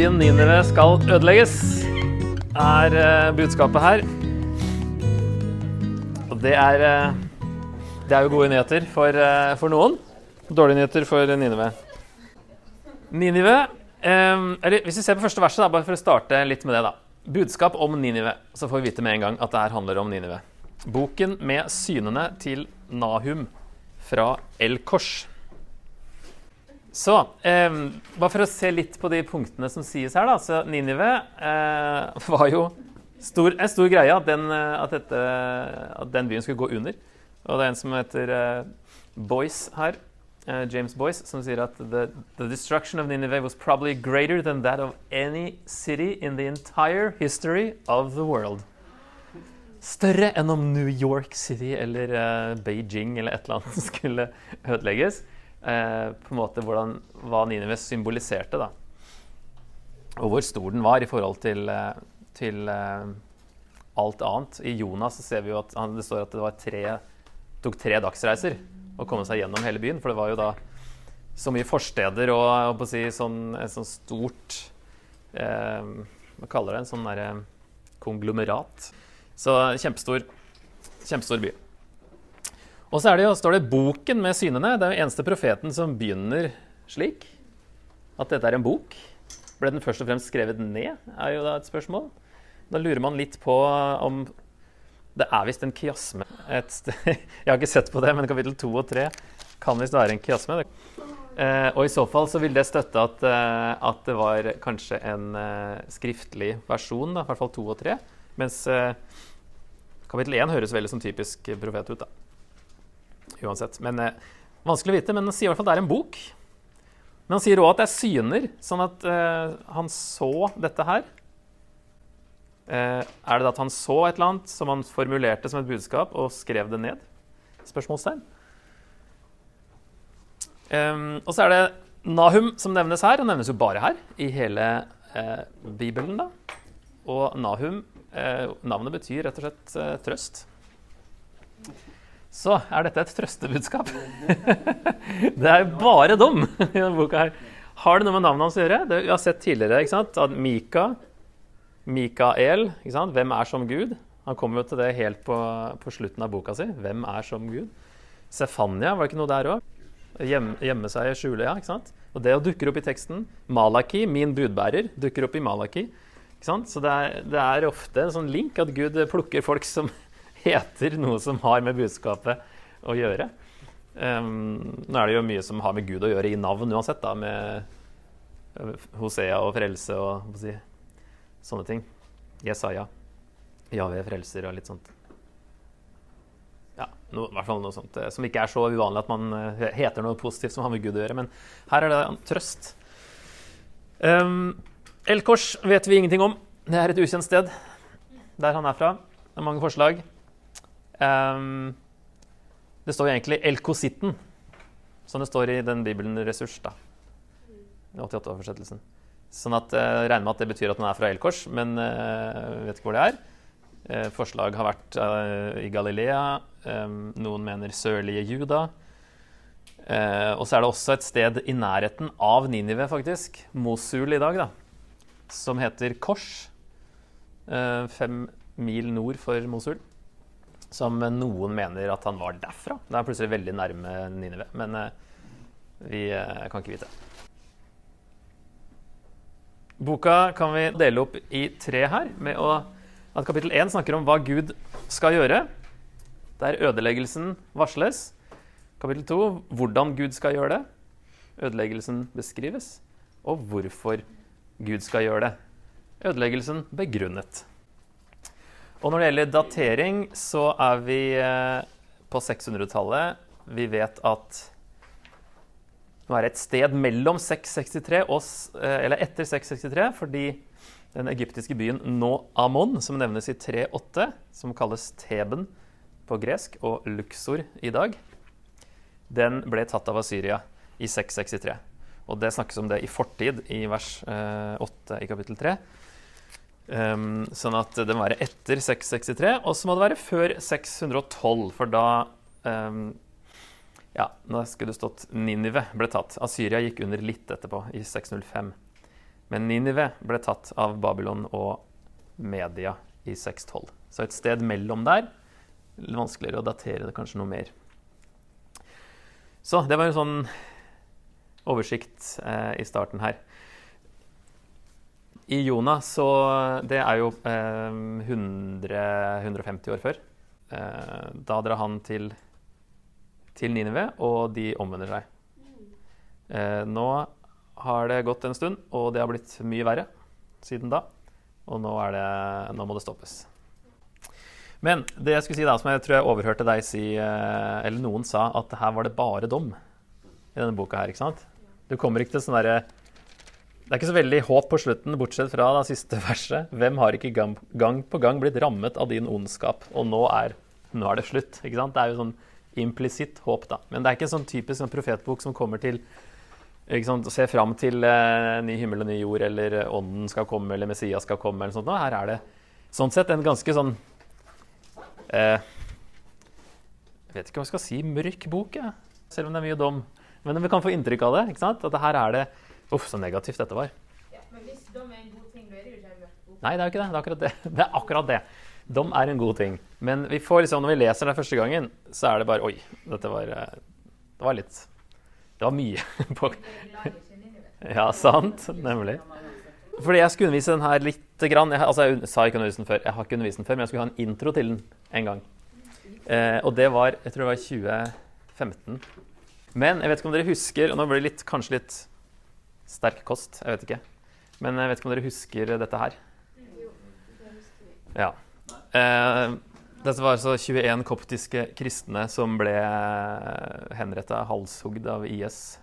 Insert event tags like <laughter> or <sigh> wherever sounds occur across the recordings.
Ninive skal ødelegges, er eh, budskapet her. Og det er eh, Det er jo gode nyheter for, eh, for noen. Dårlige nyheter for Ninive. Ninive Eller hvis vi ser på første verset, da, bare for å starte litt med det, da. Budskap om Ninive. Så får vi vite med en gang at det her handler om Ninive. Boken med synene til Nahum fra El Kors. Så eh, bare for å se litt på de punktene som sies her, da. Så Ninive eh, <laughs> var jo stor, en stor greie at den, eh, at, dette, at den byen skulle gå under. Og det er en som heter eh, Boyce her, eh, James Boyce, som sier at the, the destruction of Ninive was probably greater than that of any city in the entire history of the world. Større enn om New York City eller eh, Beijing eller et eller annet <laughs> skulle ødelegges eh, på en måte hvordan, hva Ninive symboliserte. da. Og hvor stor den var i forhold til, eh, til eh, alt annet. I Jonas så ser vi jo at han, det står at det var tre, tok tre dagsreiser å komme seg gjennom hele byen. For det var jo da så mye forsteder og og si, sånn, et sånn stort eh, Hva kaller det? En sånn derre konglomerat. Så kjempestor, kjempestor by. Og så er det jo, står det 'boken med synene'. Det er jo eneste profeten som begynner slik. At dette er en bok. Ble den først og fremst skrevet ned, er jo da et spørsmål. Da lurer man litt på om Det er visst en kiasme et sted. <laughs> Jeg har ikke sett på det, men kapittel to og tre kan visst være en kiasme. Eh, og i så fall så vil det støtte at, eh, at det var kanskje en eh, skriftlig versjon, da, i hvert fall to og tre. Mens eh, kapittel én høres veldig som typisk profet ut, da uansett. Men eh, Vanskelig å vite, men han sier i hvert fall det er en bok. Men han sier òg at det er syner, sånn at eh, han så dette her. Eh, er det at han så et eller annet som han formulerte som et budskap, og skrev det ned? Spørsmålstegn. Um, og så er det Nahum som nevnes her. Han nevnes jo bare her i hele eh, Bibelen. da. Og Nahum, eh, navnet betyr rett og slett eh, trøst. Så er dette et trøstebudskap. <laughs> det er bare dom i denne boka her. Har det noe med navnet hans å gjøre? Det vi har sett tidligere. ikke sant? At Mika, Mikael, ikke sant? hvem er som Gud? Han kommer jo til det helt på, på, slutten av boka si. Hvem er som Gud? Sefania, var det ikke noe der òg? Gjemme, seg i skjulet, ja. ikke sant? Og det dukker opp i teksten. Malaki, min budbærer, dukker opp i Malaki. Så det er, det er ofte en sånn link at Gud plukker folk som heter noe som har med budskapet å gjøre. Um, nå er det jo mye som har med Gud å gjøre i navn uansett, da, med Hosea og frelse og si, sånne ting. Jesaja. Jave frelser og litt sånt. Ja, no, i hvert fall noe sånt eh, som ikke er så uvanlig at man uh, heter noe positivt som har med Gud å gjøre. Men her er det trøst. Um, Elkors vet vi ingenting om. Det er et ukjent sted der han er fra. Det er mange forslag. Um, det står jo egentlig Elkositten, som det står i den bibelen ressurs. da, 88-oversettelsen. Sånn at jeg uh, regner med at det betyr at den er fra Elkors, men uh, vet ikke hvor det er. Uh, forslag har vært i Galilea. Um, noen mener sørlige Juda. og så er det også et sted i nærheten av Ninive, faktisk, Mosul i dag, da, som heter Kors. fem mil nord for Mosul som noen mener at han var derfra. Det er plutselig veldig nærme Ninive, men uh, vi uh, kan ikke vite. Boka kan vi dele opp i tre her, med å, at kapittel 1 snakker om hva Gud skal gjøre, der ødeleggelsen varsles. Kapittel 2 hvordan Gud skal gjøre det. Ødeleggelsen beskrives. Og hvorfor Gud skal gjøre det. Ødeleggelsen begrunnet. Og når det gjelder datering, så er vi eh, på 600-tallet. Vi vet at det er et sted mellom 663 og, eh, eller etter 663, fordi den egyptiske byen Nå-Amon, som nevnes i 3.8, som kalles Teben på gresk og Luxor i dag, den ble tatt av Asyria i 663. Og det snakkes om det i fortid i vers 8 eh, i kapittel 3. Um, sånn at det må være etter 663, og så må det være før 612, for da um, Ja, nå skulle det stått Ninive ble tatt. Asyria gikk under litt etterpå, i 605. Men Ninive ble tatt av Babylon og Media i 612. Så et sted mellom der. Vanskeligere å datere det kanskje noe mer. Så det var en sånn oversikt eh, i starten her. I Jona, så Det er jo eh, 100, 150 år før. Eh, da drar han til, til Ninive, og de omvender seg. Eh, nå har det gått en stund, og det har blitt mye verre siden da. Og nå, det, nå må det stoppes. Men det jeg skulle si da, som jeg tror jeg overhørte deg si, eh, eller noen sa, at her var det bare dom i denne boka her, ikke sant? Du kommer ikke til sånn derre Det er ikke så veldig håp på slutten, bortsett fra det siste <laughs> verset. Hvem har ikke gang, gang, på gang blitt rammet av din ondskap, og nå er, nå er det slutt? Sant? Det er jo sånn implisitt håp, da. Men det er ikke en sånn typisk sånn profetbok som kommer til å se fram til eh, ny himmel og ny jord, eller eh, Ånden skal komme, eller Messias skal komme. eller sånt. Nå, her er det sånn sett en ganske sånn eh, Jeg vet ikke hva jeg skal si mørk bok, jeg. selv om det er mye dom. Men vi kan få inntrykk av det. ikke sant? At her er det Uff, så negativt dette var. Ja, men hvis dom er en god ting, da er det jo ikke en mørk bok. Nei, det er jo ikke det. Det er akkurat det. Det er akkurat det. Dom er en god ting. Men vi får liksom, når vi leser det første gangen, så er det bare Oi, dette var, eh, det var litt det var mye. <laughs> på Ja, sant. Nemlig. Fordi jeg skulle undervise den her litt grann. Jeg, altså jeg sa ikke undervise den før, jeg har ikke undervist den før, men jeg skulle ha en intro til den en gang. Eh, og det var jeg tror det var 2015. Men jeg vet ikke om dere husker Og nå blir det litt, kanskje litt sterk kost. Jeg vet ikke. Men jeg vet ikke om dere husker dette her. Ja. Eh, dette var altså 21 koptiske kristne som ble henretta, halshugd av IS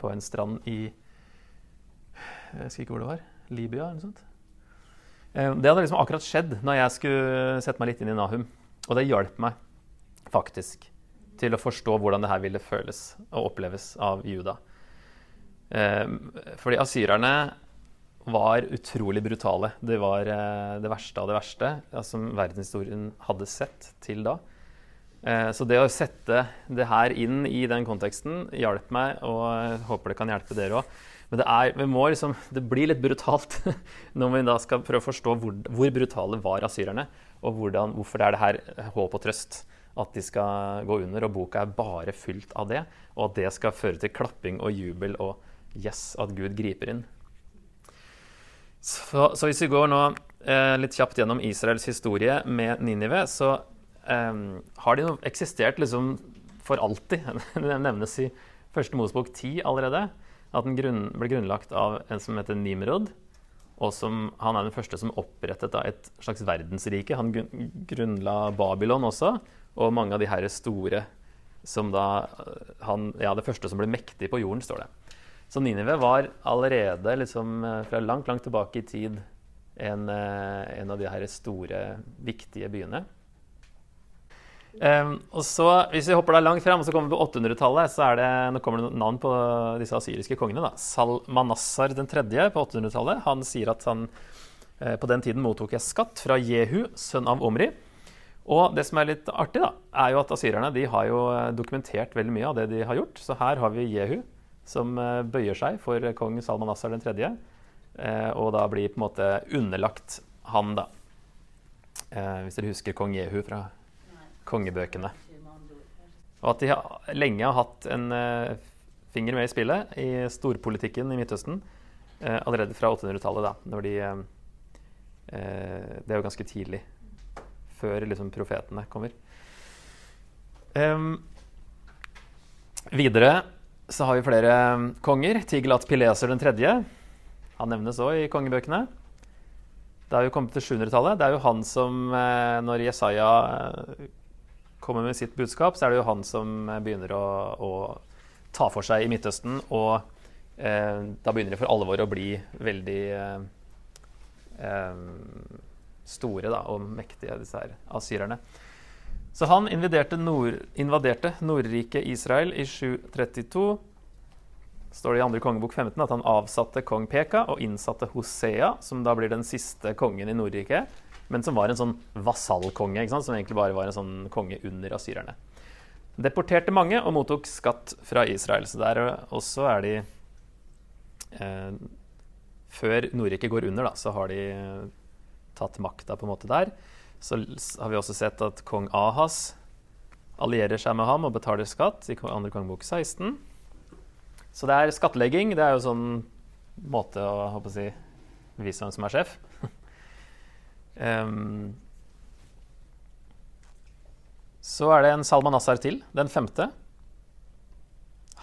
på en strand i Jeg husker ikke hvor det var. Libya eller noe sånt. Eh, det hadde liksom akkurat skjedd når jeg skulle sette meg litt inn i Nahum. Og det hjalp meg faktisk til å forstå hvordan det her ville føles og oppleves av Juda. Eh, fordi asyrerne var utrolig brutale. Det var eh, det verste av det verste ja, som verdenshistorien hadde sett til da. Eh, så det å sette det her inn i den konteksten hjalp meg, og håper det kan hjelpe dere òg. Men det, er, liksom, det, blir litt brutalt <laughs> når vi da skal prøve å forstå hvor, hvor brutale var asyrerne, og hvordan, hvorfor det er det her håp og trøst at de skal gå under. Og boka er bare fylt av det, og at det skal føre til klapping og jubel og yes, at Gud griper inn. Så, så, hvis vi går nå eh, litt kjapt gjennom Israels historie med Ninive, så eh, har de eksistert liksom for alltid. <laughs> Det nevnes i første Mosebok 10 allerede. At den grunn, ble grunnlagt av en som heter Nimrod. Og som, han er den første som opprettet et slags verdensrike. Han grunnla Babylon også, og mange av de herre store som da han, Ja, det første som ble mektig på jorden, står det. Så Ninive var allerede liksom, eh, fra langt, langt tilbake i tid en, eh, en av de her store, viktige byene. Um, og så, Hvis vi hopper da langt frem, så kommer vi på 800-tallet, så er det, nå kommer det navn på disse asyriske kongene. da. Salmanassar 3. på 800-tallet. Han sier at han eh, på den tiden mottok jeg skatt fra Jehu, sønn av Omri. Og det som er litt artig, da, er jo at asyrerne de har jo dokumentert veldig mye av det de har gjort. Så her har vi Jehu, som eh, bøyer seg for kong Salman Assar 3., eh, og da blir på en måte underlagt han, da. Eh, hvis dere husker kong Jehu fra kongebøkene. Og at de lenge har hatt en finger med i spillet i storpolitikken i Midtøsten. allerede fra 800-tallet, da. Når de Det er jo ganske tidlig. Før liksom profetene kommer. Videre så har vi flere um, konger. Tigelat Pileser den tredje. Han nevnes òg i kongebøkene. Det er jo kommet til 700-tallet. Det er jo han som, eh, når Jesaja eh, kommer med sitt budskap, så er det jo han som eh, begynner å, å ta for seg i Midtøsten. Og eh, da begynner de for alvor å bli veldig eh, store da, og mektige, disse her asyrerne. Så han invaderte, nord, invaderte Nordriket Israel i 732. står det i andre kongebok 15 at han avsatte kong Peka og innsatte Hosea, som da blir den siste kongen i Nordriket, men som var en sånn vasallkonge, som egentlig bare var en sånn konge under asyrerne. Deporterte mange og mottok skatt fra Israel. Så der også er de eh, før Nordriket går under, da, så har de eh, tatt makta på en måte der. Så har vi også sett at kong Ahas allierer seg med ham og betaler skatt i andre kongebok 16. Så det er skattlegging. Det er jo sånn måte å jeg, si, vise hvem som er sjef. <laughs> um, så er det en Salmanassar til, den femte.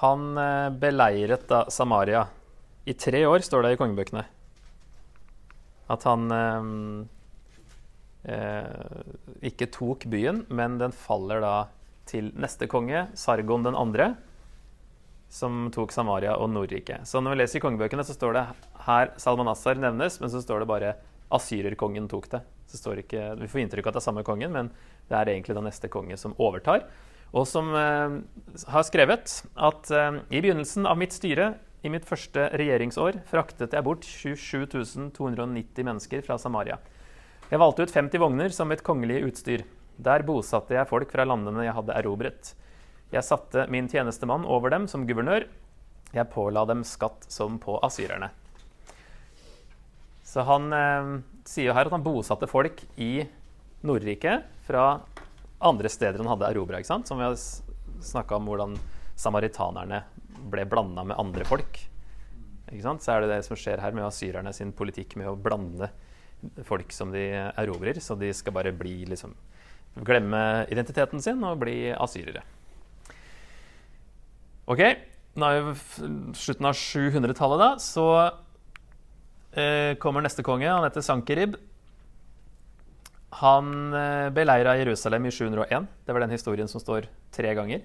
Han eh, beleiret da Samaria. I tre år står det i kongebøkene. At han eh, ikke tok byen, men den faller da til neste konge, Sargon den andre, som tok Samaria og Nordriket. Så når vi leser i kongebøkene, så står det her Salmanassar nevnes, men så står det bare asyrerkongen tok det. Så står ikke, vi får inntrykk av at det er samme kongen, men det er egentlig den neste konge som overtar. Og som eh, har skrevet at eh, i begynnelsen av mitt styre, i mitt første regjeringsår, fraktet jeg bort 27 290 mennesker fra Samaria. Jeg valgte ut 50 vogner som mitt kongelige utstyr. Der bosatte jeg folk fra landene jeg hadde erobret. Jeg satte min tjenestemann over dem som guvernør. Jeg påla dem skatt som på asyrerne. Så han eh, sier jo her at han bosatte folk i Nordriket fra andre steder han hadde erobra. Som vi har snakka om hvordan samaritanerne ble blanda med andre folk. Så er det det som skjer her med asyrerne sin politikk med å blande folk som de erobrer, så de skal bare bli liksom Glemme identiteten sin og bli asyrere. Ok, nå er vi slutten av 700-tallet, da. Så eh, kommer neste konge. Han heter Sankerib. Han eh, beleira Jerusalem i 701. Det var den historien som står tre ganger.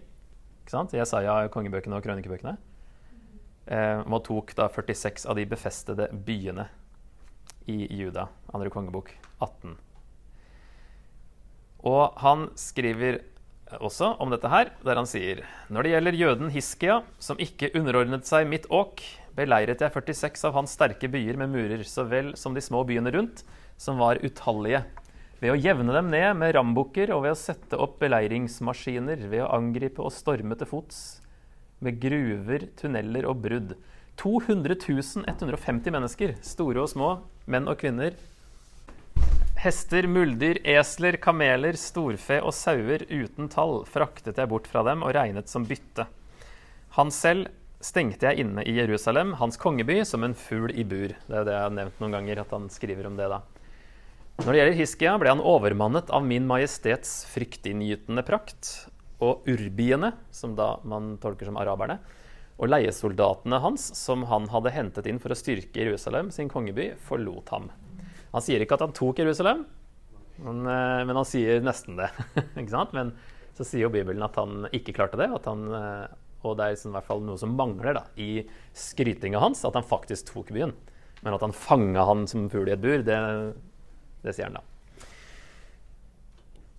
Ikke sant? Jesaja, kongebøkene og krønikebøkene. Eh, og tok da 46 av de befestede byene i Juda. Andre kongebok 18. Og han skriver også om dette her, der han sier Når det gjelder jøden Hiskia, som ikke underordnet seg mitt åk, beleiret jeg 46 av hans sterke byer med murer, så vel som de små byene rundt, som var utallige. Ved å jevne dem ned med rambukker og ved å sette opp beleiringsmaskiner, ved å angripe og storme til fots, med gruver, tunneler og brudd. 200 150 mennesker, store og små, menn og kvinner, Hester, muldyr, esler, kameler, storfe og sauer uten tall fraktet jeg bort fra dem og regnet som bytte. Han selv stengte jeg inne i Jerusalem, hans kongeby, som en fugl i bur. Det er det jeg har nevnt noen ganger, at han skriver om det da. Når det gjelder Hiskia, ble han overmannet av min majestets fryktinngytende prakt, og urbiene, som da man tolker som araberne, og leiesoldatene hans, som han hadde hentet inn for å styrke Jerusalem, sin kongeby, forlot ham. Han sier ikke at han tok Jerusalem, men, eh, men han sier nesten det. <laughs> Men så sier jo Bibelen at han ikke klarte det, han, eh, og det er liksom i hvert fall noe som mangler da, i skrytinga hans, at han faktisk tok byen. Men at han fanga han som fugl i et bur, det, det sier han da.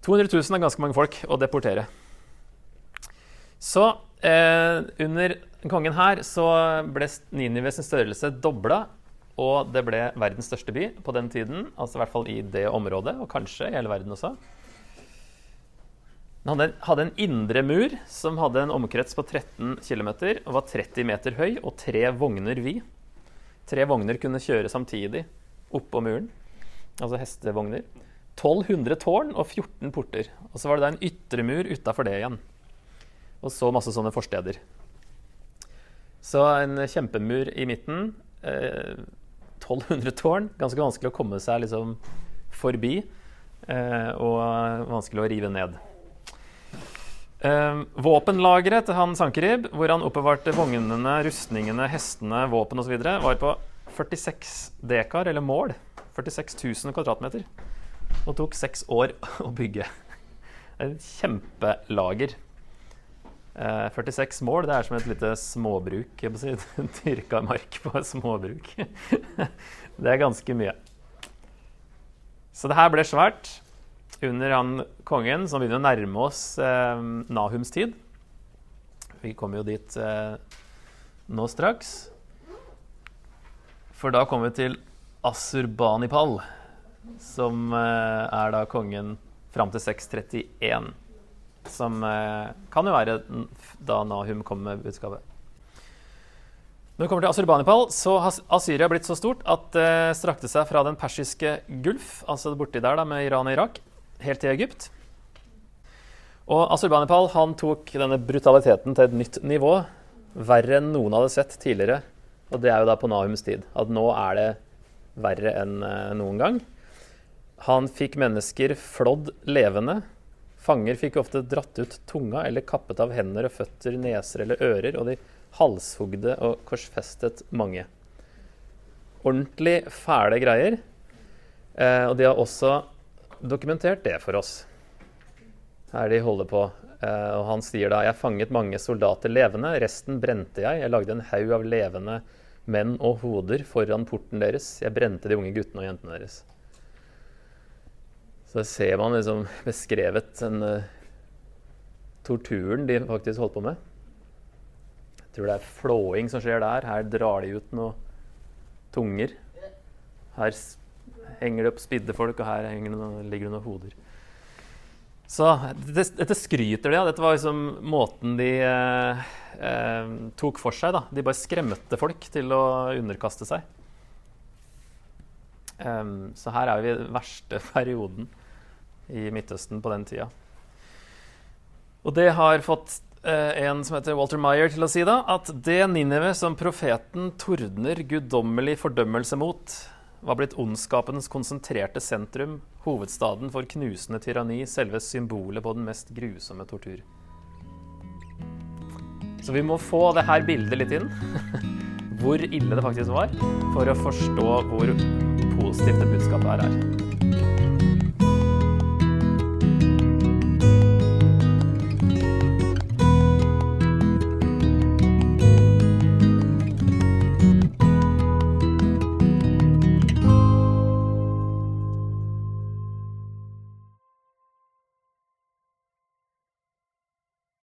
200 000 er ganske mange folk å deportere. Så eh, under kongen her så ble Ninive sin størrelse dobla og det ble verdens største by på den tiden, altså i hvert fall i det området, og kanskje i hele verden også. Den hadde en indre mur som hadde en omkrets på 13 km og var 30 meter høy og tre vogner vid. Tre vogner kunne kjøre samtidig oppå muren, altså hestevogner. 1200 tårn og 14 porter. Og så var det da en ytre mur utafor det igjen. Og så masse sånne forsteder. Så en kjempemur i midten. Eh, 1200 tårn. Ganske vanskelig å komme seg liksom forbi. Eh, og vanskelig å rive ned. Eh, våpenlageret til han Sankerib, hvor han oppbevarte vognene, rustningene, hestene, våpen osv., var på 46 dekar, eller mål. 46 000 kvadratmeter. Og tok seks år å bygge. Et kjempelager. Eh, 46 mål, det er som et lite småbruk. Jeg må si, <laughs> Dyrka mark på et småbruk. <laughs> det er ganske mye. Så det her ble svært under han kongen, som begynner å nærme oss eh, Nahums tid. Vi kommer jo dit eh, nå straks. For da kommer vi til Asurbanipal, som eh, er da kongen fram til 631 som eh, kan jo være da Nahum kom med budskapet. Når det kommer til Asurbanipal, så har Asyria blitt så stort at det strakte seg fra den persiske gulf, altså borti der da, med Iran og Irak, helt til Egypt. Og Asurbanipal han tok denne brutaliteten til et nytt nivå, verre enn noen hadde sett tidligere. Og det er jo da på Nahums tid. At nå er det verre enn eh, noen gang. Han fikk mennesker flådd levende. Fanger fikk ofte dratt ut tunga eller kappet av hender og føtter, neser eller ører. og de halshugde og korsfestet mange. Ordentlig fæle greier. Eh, og de har også dokumentert det for oss. Her de holder på. Eh, og han sier da jeg fanget mange soldater levende, resten brente jeg. Jeg lagde en haug av levende menn og hoder foran porten deres. Jeg brente de unge guttene og jentene deres. Så ser man liksom beskrevet den uh, torturen de faktisk holdt på med Jeg tror det er flåing som skjer der. Her drar de ut noen tunger. Her henger det opp spidde folk, og her det noe, ligger det noen hoder. Så dette, dette skryter de av. Dette var liksom måten de eh, eh, tok for seg. Da. De bare skremte folk til å underkaste seg. Um, så her er vi i den verste <laughs> perioden i Midtøsten på den tida. Og det har fått uh, en som heter Walter Meyer til å si da, at det Ninive som profeten tordner guddommelig fordømmelse mot, var blitt ondskapens konsentrerte sentrum, hovedstaden for knusende tyranni, selve symbolet på den mest grusomme tortur. Så vi må få det her bildet litt inn. <laughs> Hvor ille det faktisk var, for å forstå hvor positivt det budskapet her er.